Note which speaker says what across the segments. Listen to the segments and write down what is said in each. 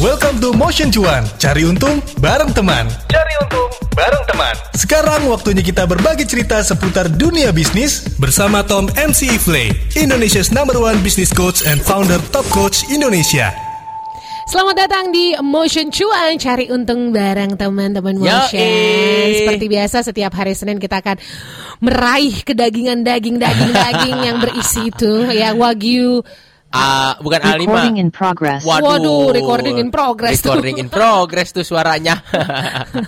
Speaker 1: Welcome to Motion Cuan. Cari untung bareng teman. Cari untung bareng teman. Sekarang waktunya kita berbagi cerita seputar dunia bisnis bersama Tom MC Ifle, Indonesia's number one business coach and founder Top Coach Indonesia.
Speaker 2: Selamat datang di Motion Cuan Cari untung bareng teman-teman Motion
Speaker 3: Yoi.
Speaker 2: Seperti biasa setiap hari Senin kita akan Meraih kedagingan daging-daging-daging Yang berisi itu Ya Wagyu
Speaker 3: Ah, bukan A5.
Speaker 4: Recording in progress.
Speaker 2: Waduh, recording in progress tuh.
Speaker 3: Recording in progress tuh suaranya.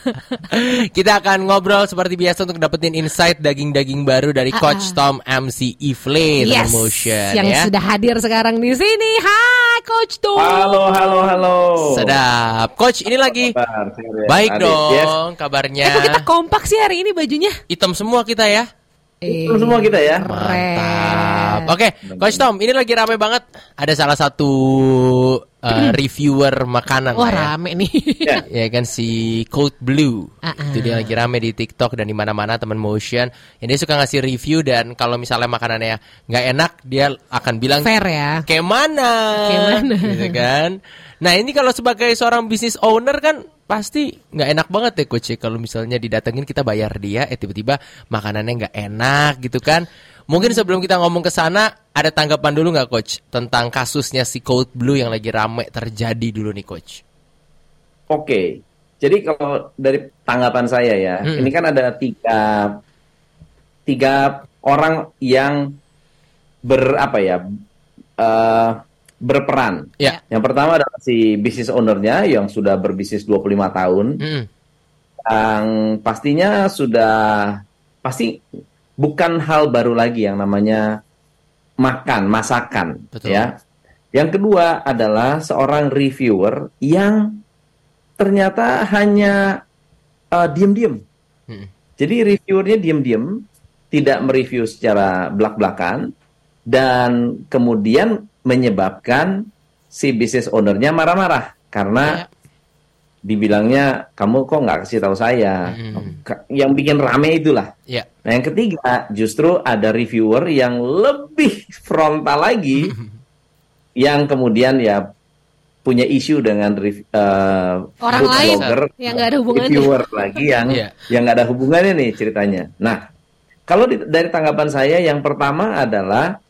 Speaker 3: Kita akan ngobrol seperti biasa untuk dapetin insight daging-daging baru dari Coach Tom MC Ifle
Speaker 2: Ah, Yes
Speaker 3: Motion
Speaker 2: Yang
Speaker 3: ya.
Speaker 2: sudah hadir sekarang di sini Hai Coach Tom
Speaker 5: Halo, halo, halo.
Speaker 3: Sedap. Coach, ini lagi
Speaker 5: Kabar,
Speaker 3: baik
Speaker 5: Adit, yes.
Speaker 3: dong kabarnya.
Speaker 2: Eh kok kita kompak sih hari ini bajunya
Speaker 3: Hitam semua kita ya.
Speaker 5: Itu semua kita ya.
Speaker 3: Mantap. Oke, Coach Tom, ini lagi rame banget. Ada salah satu uh, reviewer makanan.
Speaker 2: Wah
Speaker 3: lah ya.
Speaker 2: rame nih
Speaker 5: Ya.
Speaker 3: ya kan si Code Blue
Speaker 2: Ah, ah.
Speaker 3: itu dia lagi rame di TikTok dan di mana-mana teman motion yang dia suka ngasih review dan kalau misalnya makanannya nggak enak dia akan bilang
Speaker 2: Fair ya
Speaker 3: kayak mana
Speaker 2: Kayak mana?
Speaker 3: gitu kan nah ini kalau sebagai seorang business owner kan pasti nggak enak banget ya coach ya, kalau misalnya didatengin kita bayar dia eh tiba-tiba makanannya nggak enak gitu kan mungkin sebelum kita ngomong ke sana ada tanggapan dulu nggak coach tentang kasusnya si Code Blue yang lagi rame terjadi dulu nih coach
Speaker 5: Oke. Jadi kalau dari tanggapan saya ya,
Speaker 3: Mm-mm.
Speaker 5: ini kan ada tiga tiga orang yang ber apa ya eh, berperan.
Speaker 3: ya
Speaker 5: Yang pertama adalah si business ownernya yang sudah berbisnis 25 tahun,
Speaker 3: Mm-mm.
Speaker 5: yang pastinya sudah pasti bukan hal baru lagi yang namanya makan, masakan,
Speaker 3: Betul.
Speaker 5: ya. Yang kedua adalah seorang reviewer yang ternyata hanya uh, diem-diem.
Speaker 3: Mm-mm.
Speaker 5: Jadi reviewernya diem-diem, tidak mereview secara belak-belakan, dan kemudian menyebabkan si business ownernya marah-marah karena
Speaker 3: Ya.
Speaker 5: dibilangnya kamu kok nggak kasih tahu saya.
Speaker 3: Mm.
Speaker 5: Ka- Yang bikin rame itulah.
Speaker 3: ya
Speaker 5: Nah yang ketiga justru ada reviewer yang lebih frontal lagi, yang kemudian ya punya isu dengan eh,
Speaker 2: Orang
Speaker 5: food
Speaker 2: lain
Speaker 5: blogger,
Speaker 2: yang nggak ada hubungannya.
Speaker 5: reviewer lagi yang
Speaker 3: Iya.
Speaker 5: yang nggak ada hubungannya nih ceritanya. Nah kalau di- dari tanggapan saya yang pertama adalah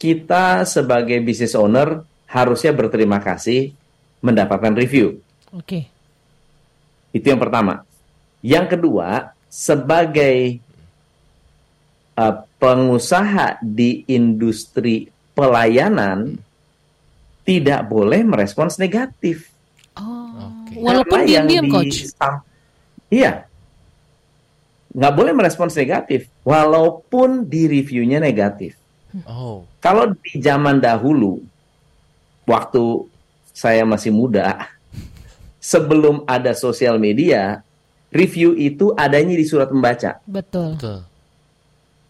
Speaker 5: kita sebagai business owner harusnya berterima kasih mendapatkan review.
Speaker 2: Oke
Speaker 5: Itu yang pertama. Yang kedua, sebagai uh, pengusaha di industri pelayanan tidak boleh merespons negatif.
Speaker 2: Oh,
Speaker 3: Oke.
Speaker 2: walaupun diam-diam
Speaker 5: di-
Speaker 2: coach.
Speaker 5: Iya. Nggak boleh merespons negatif, walaupun di reviewnya negatif.
Speaker 3: Oh
Speaker 5: Kalau di zaman dahulu, waktu saya masih muda, sebelum ada sosial media, review itu adanya di surat membaca.
Speaker 2: Betul.
Speaker 3: betul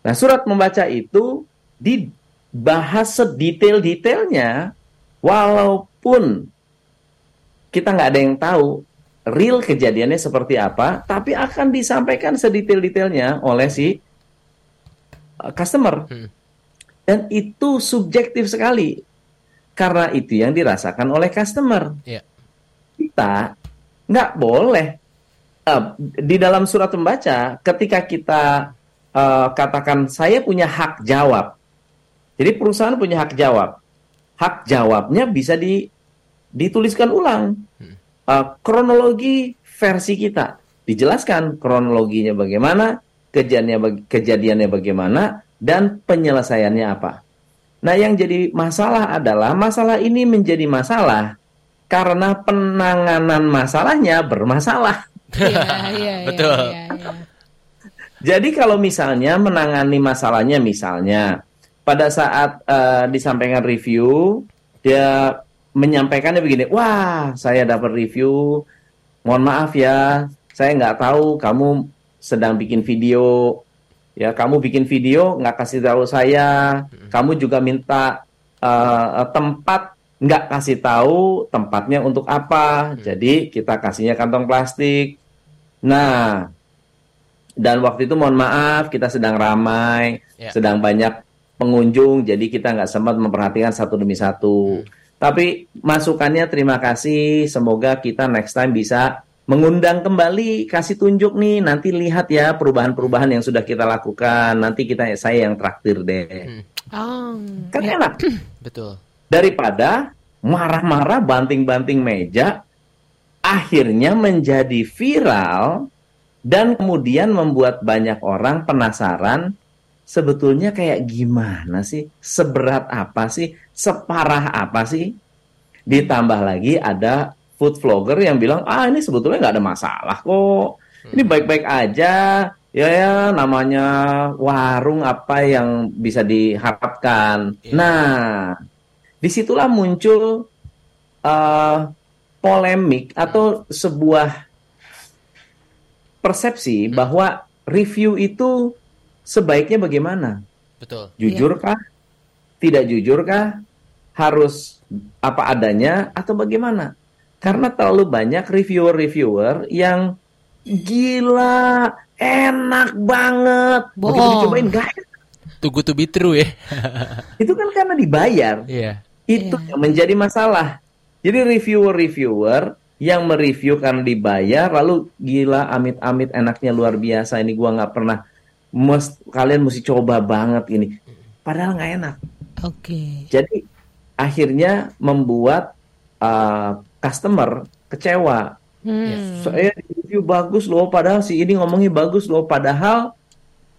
Speaker 5: Nah, surat membaca itu dibahas sedetail-detailnya, walaupun kita nggak ada yang tahu real kejadiannya seperti apa, tapi akan disampaikan sedetail-detailnya oleh si uh, customer.
Speaker 3: Hmm.
Speaker 5: Dan itu subjektif sekali. Karena itu yang dirasakan oleh customer.
Speaker 3: Iya.
Speaker 5: Kita nggak boleh eh, di dalam surat membaca ketika kita eh, katakan saya punya hak jawab. Jadi perusahaan punya hak jawab. Hak jawabnya bisa di, dituliskan ulang. Eh, kronologi versi kita dijelaskan kronologinya bagaimana, kejadiannya kejadiannya bagaimana, dan penyelesaiannya apa. Nah, yang jadi masalah adalah masalah ini menjadi masalah karena penanganan masalahnya bermasalah.
Speaker 2: Iya, iya, iya,
Speaker 3: Betul.
Speaker 2: iya, iya.
Speaker 5: Jadi kalau misalnya menangani masalahnya misalnya pada saat eh, disampaikan review dia menyampaikannya begini, wah saya dapat review, mohon maaf ya, saya nggak tahu kamu sedang bikin video, ya kamu bikin video nggak kasih tahu saya, kamu juga minta eh, tempat nggak kasih tahu tempatnya untuk apa, jadi kita kasihnya kantong plastik. Nah, dan waktu itu mohon maaf kita sedang ramai,
Speaker 3: Ya.
Speaker 5: sedang banyak pengunjung, jadi kita nggak sempat memperhatikan satu demi satu. Tapi masukannya terima kasih. Semoga kita next time bisa mengundang kembali, kasih tunjuk nih. Nanti lihat ya perubahan-perubahan yang sudah kita lakukan. Nanti kita saya yang traktir deh.
Speaker 2: Oh,
Speaker 5: Kan
Speaker 2: ya.
Speaker 5: enak.
Speaker 3: Betul.
Speaker 5: Daripada marah-marah banting-banting meja, akhirnya menjadi viral dan kemudian membuat banyak orang penasaran sebetulnya kayak gimana sih? Seberat apa sih? Separah apa sih? Ditambah lagi ada food vlogger yang bilang, ah ini sebetulnya nggak ada masalah kok. Ini baik-baik aja. Ya ya namanya warung apa yang bisa diharapkan.
Speaker 3: Iya.
Speaker 5: Nah, di situlah muncul eh, polemik atau sebuah persepsi bahwa review itu sebaiknya bagaimana?
Speaker 3: Betul.
Speaker 5: Jujurkah? Tidak jujurkah? Harus apa adanya atau bagaimana? Karena terlalu banyak reviewer-reviewer yang gila, enak banget. Begitu
Speaker 2: Bohong.
Speaker 5: dicobain nggak enak.
Speaker 3: Too good to be true ya.
Speaker 5: Itu kan karena dibayar.
Speaker 3: Iya.
Speaker 5: Itu
Speaker 2: Iya.
Speaker 5: yang menjadi masalah. Jadi reviewer-reviewer yang mereview karena dibayar lalu gila amit-amit enaknya luar biasa ini gua nggak pernah Mus- kalian mesti coba banget ini. Padahal nggak enak.
Speaker 2: Oke.
Speaker 5: Jadi akhirnya membuat uh, customer kecewa.
Speaker 2: Hmm.
Speaker 5: Saya di review bagus loh, padahal si ini ngomongnya bagus loh, padahal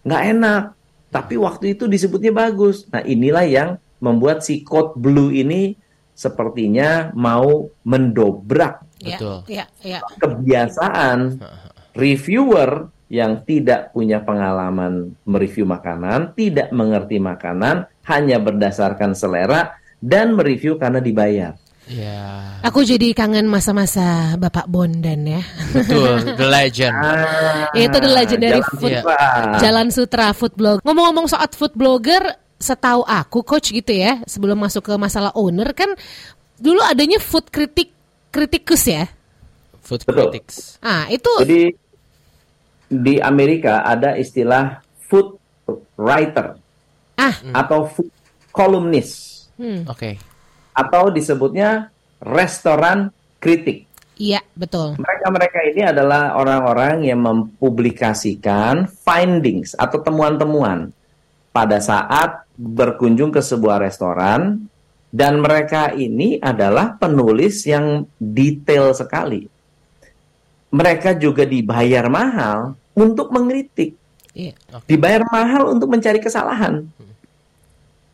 Speaker 5: nggak enak. Tapi waktu itu disebutnya bagus. Nah inilah yang membuat si code blue ini sepertinya mau mendobrak
Speaker 2: Ya,
Speaker 3: Betul.
Speaker 2: Ya, ya.
Speaker 5: kebiasaan reviewer yang tidak punya pengalaman mereview makanan, tidak mengerti makanan, hanya berdasarkan selera dan mereview karena dibayar.
Speaker 3: Iya.
Speaker 2: Aku jadi kangen masa-masa Bapak Bondan ya.
Speaker 3: Betul. The legend.
Speaker 5: Ah,
Speaker 2: Itu the legendary
Speaker 5: Jalan
Speaker 2: food-
Speaker 5: Sutra.
Speaker 2: Jalan Sutra food blog. Ngomong-ngomong soal food blogger, setahu aku coach gitu ya, sebelum masuk ke masalah owner kan dulu adanya food kritik kritikus ya.
Speaker 3: Food
Speaker 5: Betul.
Speaker 3: critics.
Speaker 2: Ah, itu
Speaker 5: Jadi di Amerika ada istilah food writer
Speaker 2: ah,
Speaker 5: atau food columnist
Speaker 2: hmm,
Speaker 3: Oke.
Speaker 5: Atau disebutnya restoran kritik.
Speaker 2: iya betul.
Speaker 5: Mereka-mereka ini adalah orang-orang yang mempublikasikan findings atau temuan-temuan pada saat berkunjung ke sebuah restoran dan mereka ini adalah penulis yang detail sekali. Mereka juga dibayar mahal untuk mengkritik,
Speaker 2: Iya.
Speaker 5: dibayar mahal untuk mencari kesalahan.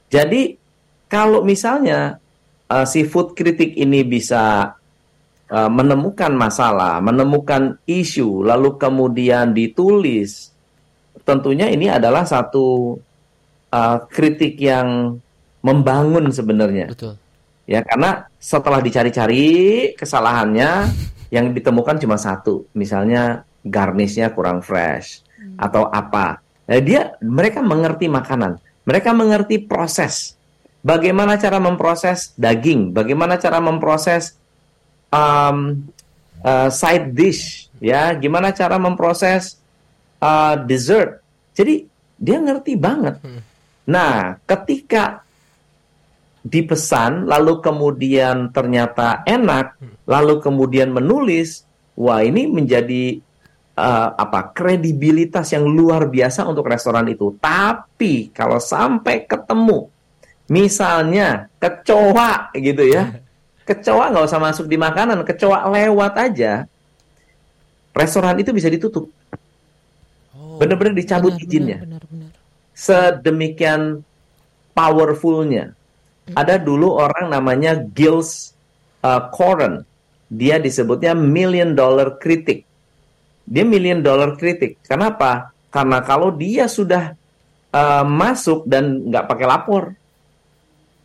Speaker 5: Jadi kalau misalnya uh, si food kritik ini bisa uh, menemukan masalah, menemukan isu, lalu kemudian ditulis, tentunya ini adalah satu uh, kritik yang membangun sebenarnya.
Speaker 3: Betul.
Speaker 5: Ya, karena setelah dicari-cari kesalahannya yang ditemukan cuma satu, misalnya garnishnya kurang fresh atau apa. Nah, dia mereka mengerti makanan, mereka mengerti proses. Bagaimana cara memproses daging, bagaimana cara memproses um, uh, side dish, ya, gimana cara memproses uh, dessert. Jadi dia ngerti banget. Nah, ketika dipesan, lalu kemudian ternyata enak, lalu kemudian menulis, wah ini menjadi uh, apa kredibilitas yang luar biasa untuk restoran itu. Tapi kalau sampai ketemu, misalnya kecoa gitu ya, kecoa nggak usah masuk di makanan, kecoa lewat aja, restoran itu bisa ditutup.
Speaker 3: Oh.
Speaker 5: Benar-benar dicabut
Speaker 2: Benar,
Speaker 5: izinnya
Speaker 2: Benar, benar, benar.
Speaker 5: sedemikian powerfulnya. Ada dulu orang namanya Gilles uh, Coren. Dia disebutnya million dollar critic. Dia million dollar critic. Kenapa? Karena kalau dia sudah uh, masuk dan nggak pakai lapor,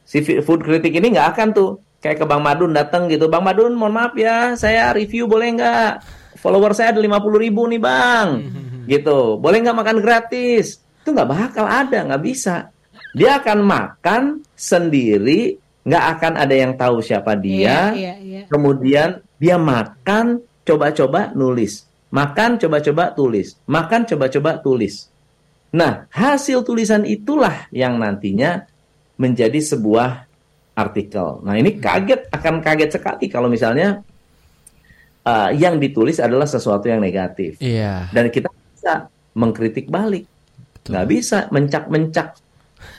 Speaker 5: si food critic ini nggak akan tuh kayak ke Bang Madun datang gitu. Bang Madun, mohon maaf ya, saya review boleh nggak? Follower saya ada 50 ribu nih bang, gitu. Boleh nggak makan gratis? Itu nggak bakal ada, nggak bisa. Dia akan makan sendiri, nggak akan ada yang tahu siapa dia.
Speaker 2: Iya, iya, iya.
Speaker 5: Kemudian dia makan, coba-coba nulis. Makan, coba-coba tulis. Makan, coba-coba tulis. Nah, hasil tulisan itulah yang nantinya menjadi sebuah artikel. Nah ini kaget akan kaget sekali kalau misalnya uh, yang ditulis adalah sesuatu yang negatif.
Speaker 3: Iya.
Speaker 5: dan kita bisa mengkritik balik, nggak bisa mencak-mencak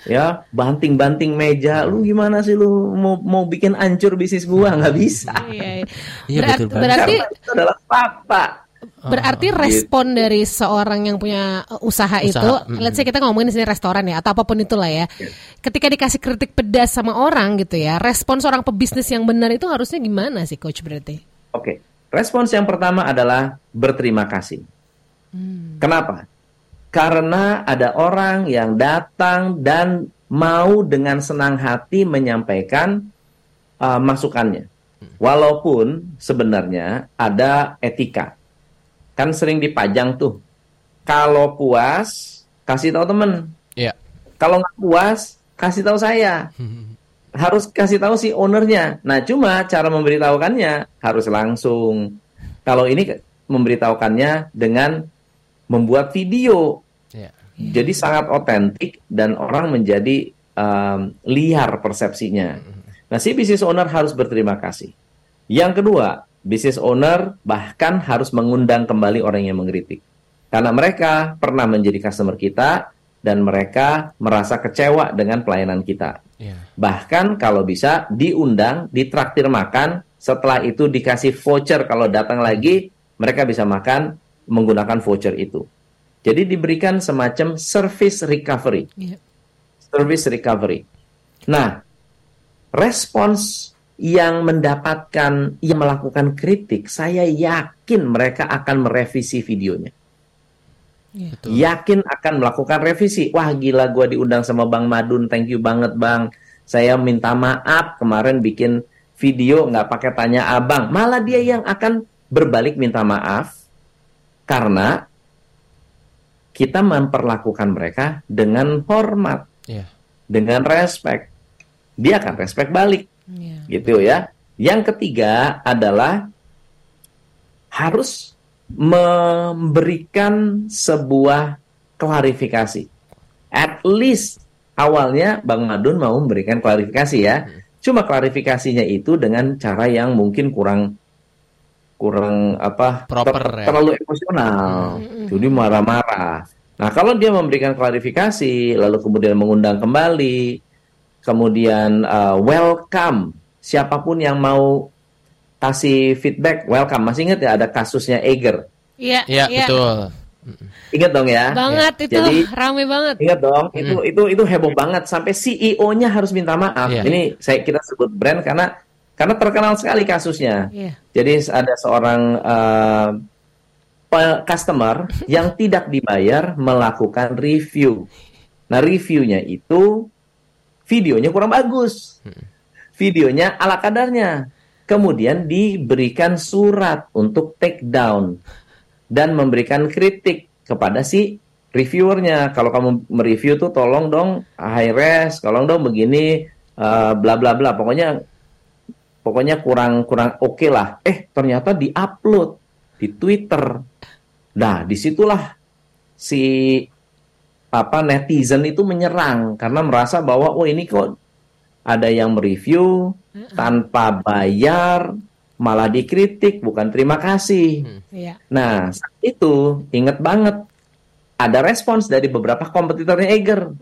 Speaker 5: ya banting-banting meja. Lu gimana sih lu mau mau bikin hancur bisnis gua? Nggak bisa.
Speaker 2: Iya, iya.
Speaker 3: Iya,
Speaker 2: Berat-
Speaker 3: betul
Speaker 2: berarti
Speaker 5: karena itu adalah fakta
Speaker 2: berarti respon dari seorang yang punya uh, usaha, itu,
Speaker 3: Usaha, mm.
Speaker 2: let's say kita ngomongin di sini restoran ya atau apa pun itulah ya. Ketika dikasih kritik pedas sama orang gitu ya, respon seorang pebisnis yang benar itu harusnya gimana sih coach berarti?
Speaker 5: Oke, respons yang pertama adalah berterima kasih. Kenapa? Karena ada orang yang datang dan mau dengan senang hati menyampaikan uh, masukannya. Walaupun sebenarnya ada etika. Kan sering dipajang tuh. Kalau puas, kasih tahu temen.
Speaker 3: Iya.
Speaker 5: Kalau nggak puas, kasih tahu saya. Harus kasih tahu si ownernya. Nah, cuma cara memberitahukannya harus langsung. Kalau ini memberitahukannya dengan membuat video.
Speaker 3: Iya.
Speaker 5: Jadi sangat otentik dan orang menjadi um, liar persepsinya. Nah, si business owner harus berterima kasih. Yang kedua, business owner bahkan harus mengundang kembali orang yang mengkritik. Karena mereka pernah menjadi customer kita dan mereka merasa kecewa dengan pelayanan kita.
Speaker 3: Iya.
Speaker 5: Bahkan kalau bisa diundang, ditraktir makan, setelah itu dikasih voucher kalau datang lagi, mereka bisa makan menggunakan voucher itu. Jadi diberikan semacam service recovery.
Speaker 2: Iya.
Speaker 5: Service recovery. Nah, respons yang mendapatkan, yang melakukan kritik, saya yakin mereka akan merevisi videonya.
Speaker 3: Betul.
Speaker 5: Yakin akan melakukan revisi. Wah gila gua diundang sama Bang Madun, thank you banget Bang. Saya minta maaf kemarin bikin video nggak pakai tanya abang. Malah dia yang akan berbalik minta maaf karena kita memperlakukan mereka dengan hormat,
Speaker 3: Iya.
Speaker 5: dengan respect. Dia akan respect balik
Speaker 2: Iya.
Speaker 5: gitu ya. Yang ketiga adalah harus memberikan sebuah klarifikasi. At least awalnya Bang Madun mau memberikan klarifikasi ya. Cuma klarifikasinya itu dengan cara yang mungkin kurang kurang apa
Speaker 3: Proper
Speaker 5: ter-
Speaker 3: ya.
Speaker 5: terlalu emosional. Jadi marah-marah. Nah, kalau dia memberikan klarifikasi lalu kemudian mengundang kembali kemudian uh, welcome siapa pun yang mau kasih feedback welcome masih ingat ya ada kasusnya Eger
Speaker 2: Iya,
Speaker 3: Iya, betul.
Speaker 5: ingat dong ya
Speaker 2: Banget itu,
Speaker 5: Jadi-
Speaker 2: rame banget.
Speaker 5: ingat dong itu itu itu heboh banget sampai CEO-nya harus minta maaf
Speaker 3: Iya.
Speaker 5: ini saya kita sebut brand karena karena terkenal sekali kasusnya
Speaker 2: Iya.
Speaker 5: jadi ada seorang uh, customer yang tidak dibayar melakukan review. Nah, reviewnya itu videonya kurang bagus. Videonya ala kadarnya. Kemudian diberikan surat untuk take down dan memberikan kritik kepada si reviewernya. Kalau kamu mereview tuh tolong dong high res, tolong dong begini uh, bla bla bla. Pokoknya pokoknya kurang kurang oke lah. Eh ternyata diupload di Twitter. Nah di situlah si apa netizen itu menyerang karena merasa bahwa oh ini kok ada yang mereview tanpa bayar malah dikritik bukan terima kasih.
Speaker 2: Iya.
Speaker 5: Nah saat itu inget banget ada respons dari beberapa kompetitornya Eger.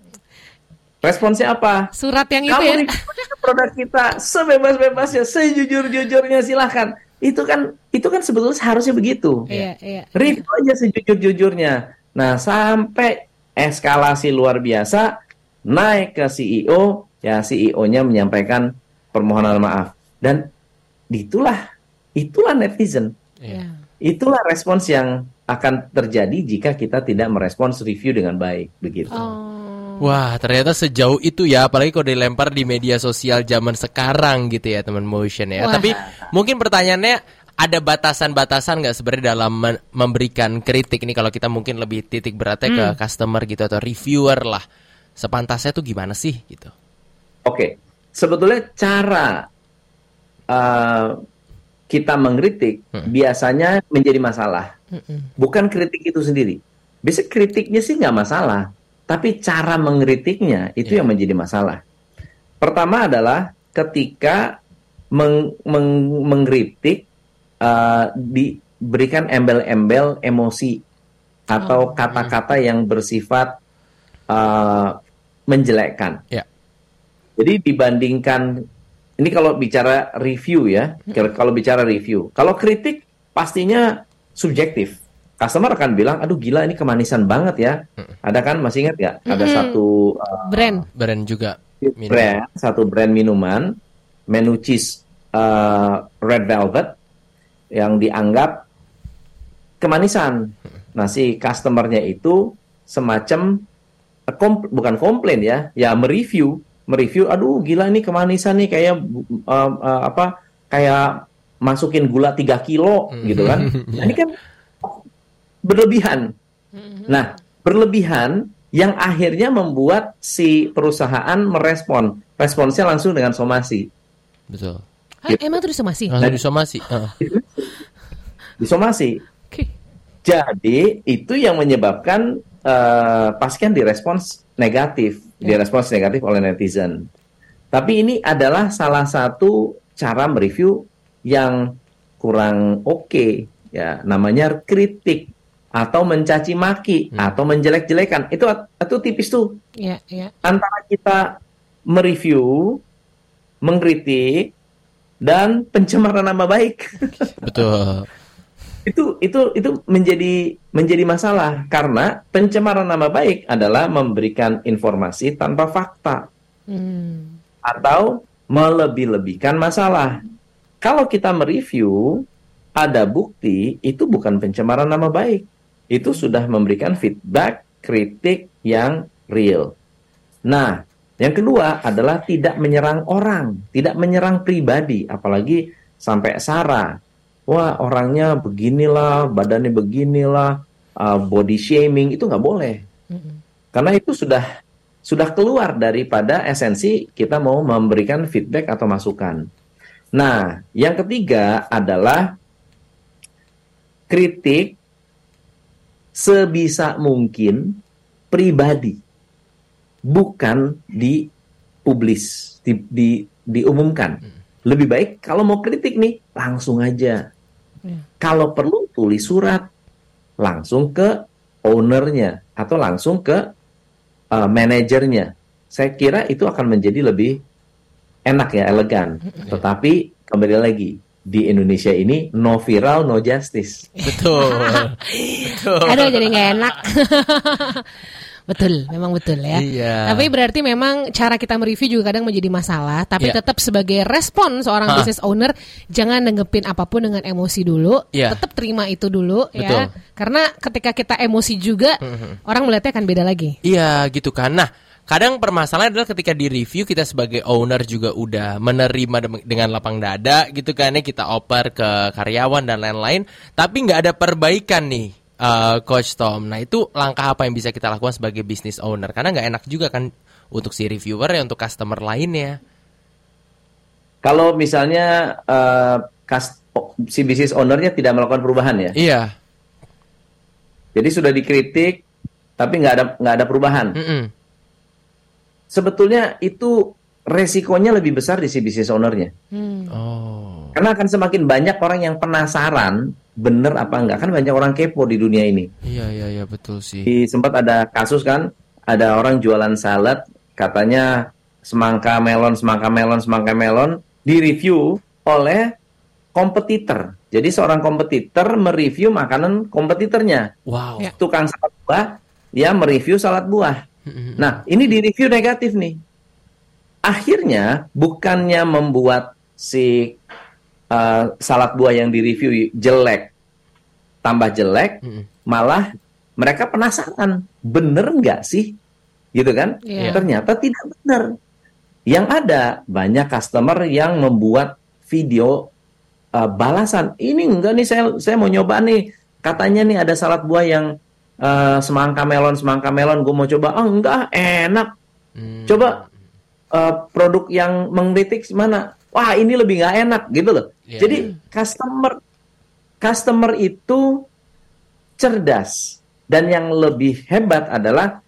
Speaker 5: Responsnya apa?
Speaker 2: Surat yang itu
Speaker 5: Kamu
Speaker 2: ya.
Speaker 5: review produk kita sebebas-bebasnya, sejujur-jujurnya silahkan. Itu kan itu kan sebetulnya seharusnya begitu.
Speaker 2: Iya, iya.
Speaker 5: Review aja sejujur-jujurnya. Nah, sampai eskalasi luar biasa naik ke CEO, ya CEO-nya menyampaikan permohonan maaf. Dan itulah itulah netizen.
Speaker 2: Iya.
Speaker 5: Itulah respons yang akan terjadi jika kita tidak merespons review dengan baik begitu.
Speaker 2: Oh.
Speaker 3: Wah, ternyata sejauh itu ya, apalagi kalau dilempar di media sosial zaman sekarang gitu ya, teman motion ya.
Speaker 2: Wah.
Speaker 3: Tapi mungkin pertanyaannya ada batasan-batasan nggak sebenarnya dalam memberikan kritik ini kalau kita mungkin lebih titik beratnya ke customer gitu atau reviewer lah. Sepantasnya tuh gimana sih gitu?
Speaker 5: Oke, sebetulnya cara uh, kita mengkritik biasanya menjadi masalah. Bukan kritik itu sendiri. Biasanya kritiknya sih nggak masalah, tapi cara mengkritiknya itu
Speaker 3: Iya.
Speaker 5: yang menjadi masalah. Pertama adalah ketika meng, meng- mengkritik uh, diberikan embel-embel emosi atau
Speaker 2: Oh,
Speaker 5: kata-kata yang bersifat uh, menjelekkan.
Speaker 3: Ya.
Speaker 5: Jadi dibandingkan ini kalau bicara review ya, kalau kalau bicara review, kalau kritik pastinya subjektif. Customer akan bilang, aduh gila ini kemanisan banget ya. Ada kan masih ingat nggak? Ada
Speaker 2: Mm-mm.
Speaker 5: satu uh,
Speaker 2: Brand.
Speaker 3: Brand juga.
Speaker 5: Brand, satu brand minuman, Menucis uh, Red Velvet yang dianggap kemanisan. Nah, si customernya itu semacam bukan komplain ya, ya mereview, mereview, aduh gila ini kemanisan nih kayak uh, uh, apa kayak masukin gula 3 kilo gitu kan. Nah, ini kan berlebihan. Nah, berlebihan yang akhirnya membuat si perusahaan merespon. Responsnya langsung dengan somasi.
Speaker 3: Betul.
Speaker 2: Ah, emang itu disomasi?
Speaker 3: Langsung disomasi. Heeh.
Speaker 5: Disomasi.
Speaker 2: Oke.
Speaker 5: Jadi itu yang menyebabkan eh, pasien direspons negatif, direspons negatif oleh netizen. Tapi ini adalah salah satu cara mereview yang kurang oke, ya namanya kritik atau mencaci maki atau menjelek-jelekan. Itu itu tipis tuh
Speaker 2: Iya, iya.
Speaker 5: antara kita mereview, mengkritik dan pencemaran nama baik.
Speaker 3: Betul.
Speaker 5: itu itu itu menjadi menjadi masalah karena pencemaran nama baik adalah memberikan informasi tanpa fakta
Speaker 2: Hmm.
Speaker 5: atau melebih-lebihkan masalah. Kalau kita mereview ada bukti itu bukan pencemaran nama baik. Itu sudah memberikan feedback, kritik yang real. Nah, yang kedua adalah tidak menyerang orang, tidak menyerang pribadi, apalagi sampai sara. Wah, orangnya beginilah, badannya beginilah, uh, body shaming itu nggak boleh. Karena itu sudah sudah keluar daripada esensi kita mau memberikan feedback atau masukan. Nah, yang ketiga adalah kritik sebisa mungkin pribadi, bukan dipublis, di, di, diumumkan. Lebih baik kalau mau kritik nih langsung aja.
Speaker 2: Ya.
Speaker 5: Kalau perlu tulis surat langsung ke ownernya atau langsung ke uh, manajernya. Saya kira itu akan menjadi lebih enak ya, elegan. Tetapi kembali lagi di Indonesia ini no viral no justice.
Speaker 3: Betul. Betul.
Speaker 2: Aduh jadi nggak enak. betul, memang betul ya.
Speaker 3: Iya.
Speaker 2: Tapi berarti memang cara kita mereview juga kadang menjadi masalah. Tapi
Speaker 3: Iya.
Speaker 2: tetap sebagai respon seorang
Speaker 3: Hah.
Speaker 2: business owner, jangan nanggepin apa pun dengan emosi dulu.
Speaker 3: Iya.
Speaker 2: Tetap terima itu dulu
Speaker 3: Betul.
Speaker 2: ya. Karena ketika kita emosi juga, orang melihatnya akan beda lagi.
Speaker 3: Iya gitu kan. Nah, kadang permasalahan adalah ketika di review kita sebagai owner juga udah menerima dengan lapang dada gitu kan ya kita oper ke karyawan dan lain-lain, tapi nggak ada perbaikan nih. Eh, Coach Tom, nah itu langkah apa yang bisa kita lakukan sebagai business owner? Karena nggak enak juga kan untuk si reviewer ya, untuk customer lainnya.
Speaker 5: Kalau misalnya eh, kas- si bisnis ownernya tidak melakukan perubahan ya,
Speaker 3: Iya.
Speaker 5: jadi sudah dikritik tapi nggak ada nggak ada perubahan.
Speaker 3: Mm-mm.
Speaker 5: Sebetulnya itu resikonya lebih besar di si bisnis ownernya.
Speaker 2: Hmm.
Speaker 3: Oh.
Speaker 5: Karena akan semakin banyak orang yang penasaran bener apa enggak kan banyak orang kepo di dunia ini.
Speaker 3: Iya iya iya betul sih.
Speaker 5: Di sempat ada kasus kan ada orang jualan salad katanya semangka melon semangka melon semangka melon di review oleh kompetitor. Jadi seorang kompetitor mereview makanan kompetitornya.
Speaker 3: Wow.
Speaker 2: Ya.
Speaker 5: Tukang salad buah dia mereview salad buah.
Speaker 3: Mm-mm.
Speaker 5: Nah, ini di review negatif nih. Akhirnya bukannya membuat si uh, salad buah yang direview jelek tambah jelek,
Speaker 3: Mm-mm.
Speaker 5: malah mereka penasaran, bener nggak sih? Gitu kan?
Speaker 2: Iya.
Speaker 5: Ternyata tidak benar. Yang ada banyak customer yang membuat video uh, balasan. Ini enggak nih saya saya mau nyoba nih. Katanya nih ada salad buah yang uh, semangka melon semangka melon. Gue mau coba. Oh enggak enak.
Speaker 3: Mm.
Speaker 5: Coba uh, produk yang mengkritik mana? Wah ini lebih nggak enak gitu loh.
Speaker 3: Iya.
Speaker 5: Jadi customer customer itu cerdas dan yang lebih hebat adalah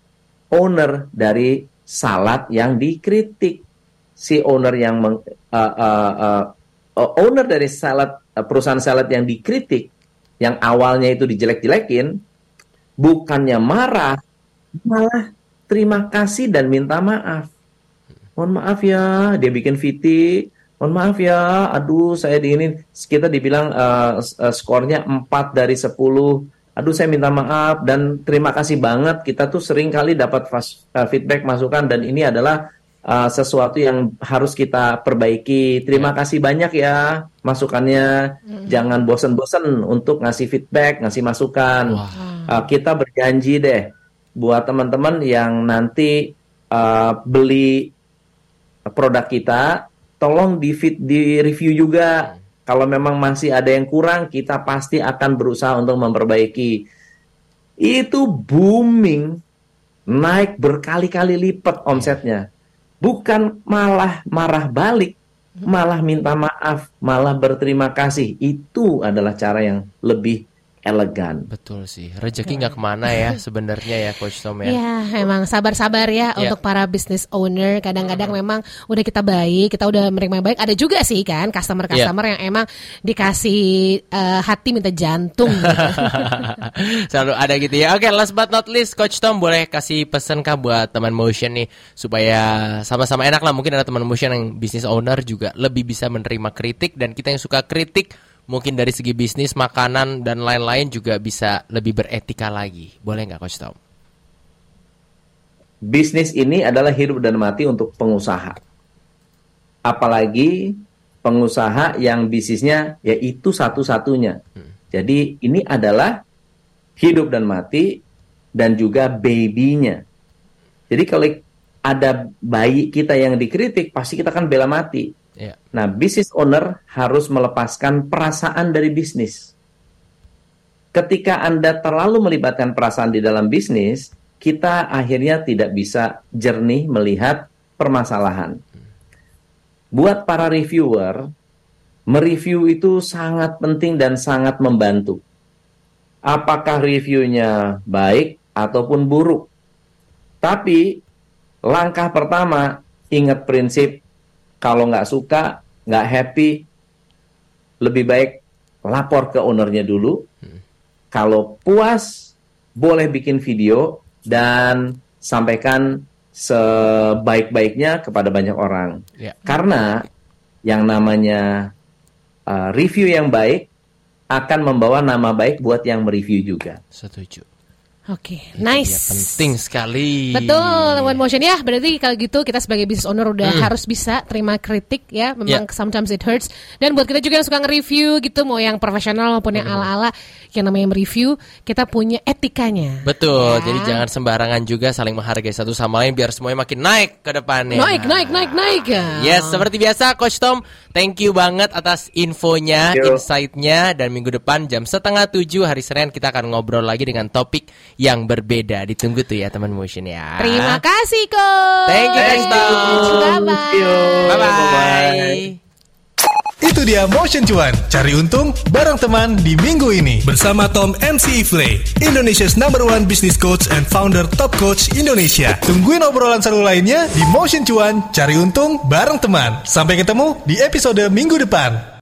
Speaker 5: owner dari salad yang dikritik. si owner yang meng, uh, uh, uh, owner dari salad uh, perusahaan salad yang dikritik yang awalnya itu dijelek-jelekin bukannya marah malah terima kasih dan minta maaf mohon maaf ya dia bikin VT mohon maaf ya aduh saya diinin kita dibilang uh, uh, skornya 4 dari 10 aduh saya minta maaf dan terima kasih banget kita tuh sering kali dapat fast, uh, feedback masukan dan ini adalah uh, sesuatu yang harus kita perbaiki terima ya. kasih banyak ya masukannya hmm. jangan bosan-bosan untuk ngasih feedback ngasih masukan wow. uh, kita berjanji deh buat teman-teman yang nanti uh, beli produk kita tolong di fit di review juga kalau memang masih ada yang kurang, kita pasti akan berusaha untuk memperbaiki. Itu booming, naik berkali-kali lipat omsetnya. Bukan malah marah balik, malah minta maaf, malah berterima kasih. Itu adalah cara yang lebih elegan.
Speaker 3: Betul sih. Rezeki nggak ke mana ya sebenarnya ya Coach Tom ya.
Speaker 2: Ya memang sabar-sabar ya, ya untuk para business owner. Kadang-kadang hmm. memang udah kita baik, kita udah menerima baik. Ada juga sih kan customer-customer ya. yang emang dikasih uh, hati minta jantung. Gitu.
Speaker 3: Selalu ada gitu ya. Oke, okay, last but not least Coach Tom boleh kasih pesan kah buat teman motion nih supaya sama-sama enak lah. Mungkin ada teman motion yang business owner juga lebih bisa menerima kritik dan kita yang suka kritik mungkin dari segi bisnis, makanan dan lain-lain juga bisa lebih beretika lagi. Boleh nggak Coach Tom?
Speaker 5: Bisnis ini adalah hidup dan mati untuk pengusaha. Apalagi pengusaha yang bisnisnya yaitu satu-satunya. Hmm. Jadi ini adalah hidup dan mati dan juga babynya. Jadi kalau ada bayi kita yang dikritik, pasti kita kan bela mati Yeah. Nah, business owner harus melepaskan perasaan dari bisnis. Ketika Anda terlalu melibatkan perasaan di dalam bisnis, kita akhirnya tidak bisa jernih melihat permasalahan. Buat para reviewer, mereview itu sangat penting dan sangat membantu. Apakah reviewnya baik ataupun buruk. Tapi langkah pertama, ingat prinsip kalau nggak suka, nggak happy, lebih baik lapor ke ownernya dulu. Hmm. Kalau puas, boleh bikin video dan sampaikan sebaik-baiknya kepada banyak orang. Yeah. Karena yang namanya uh, review yang baik akan membawa nama baik buat yang mereview juga.
Speaker 3: Setuju.
Speaker 2: Oke, okay, nice.
Speaker 3: Ya, penting sekali.
Speaker 2: Betul, one motion ya. Berarti kalau gitu kita sebagai business owner udah hmm. harus bisa terima kritik ya. Memang yeah. sometimes it hurts. Dan buat kita juga yang suka nge-review gitu, mau yang profesional maupun yang hmm. ala-ala, yang namanya review, kita punya etikanya.
Speaker 3: Betul. Ya. Jadi jangan sembarangan juga saling menghargai satu sama lain biar semuanya makin naik ke depannya.
Speaker 2: Naik, naik, naik, naik ya.
Speaker 3: Yes, seperti biasa, Coach Tom, thank you banget atas infonya, insight-nya, dan minggu depan jam setengah tujuh hari Senin kita akan ngobrol lagi dengan topik yang berbeda. Ditunggu tuh ya teman motion ya.
Speaker 2: Terima kasih kok.
Speaker 3: Thank you guys.
Speaker 2: Bye bye.
Speaker 3: Bye bye.
Speaker 1: Itu dia Motion Cuan, cari untung bareng teman di minggu ini. Bersama Tom MC Ifle, Indonesia's number one business coach and founder Top Coach Indonesia. Tungguin obrolan seru lainnya di Motion Cuan, cari untung bareng teman. Sampai ketemu di episode minggu depan.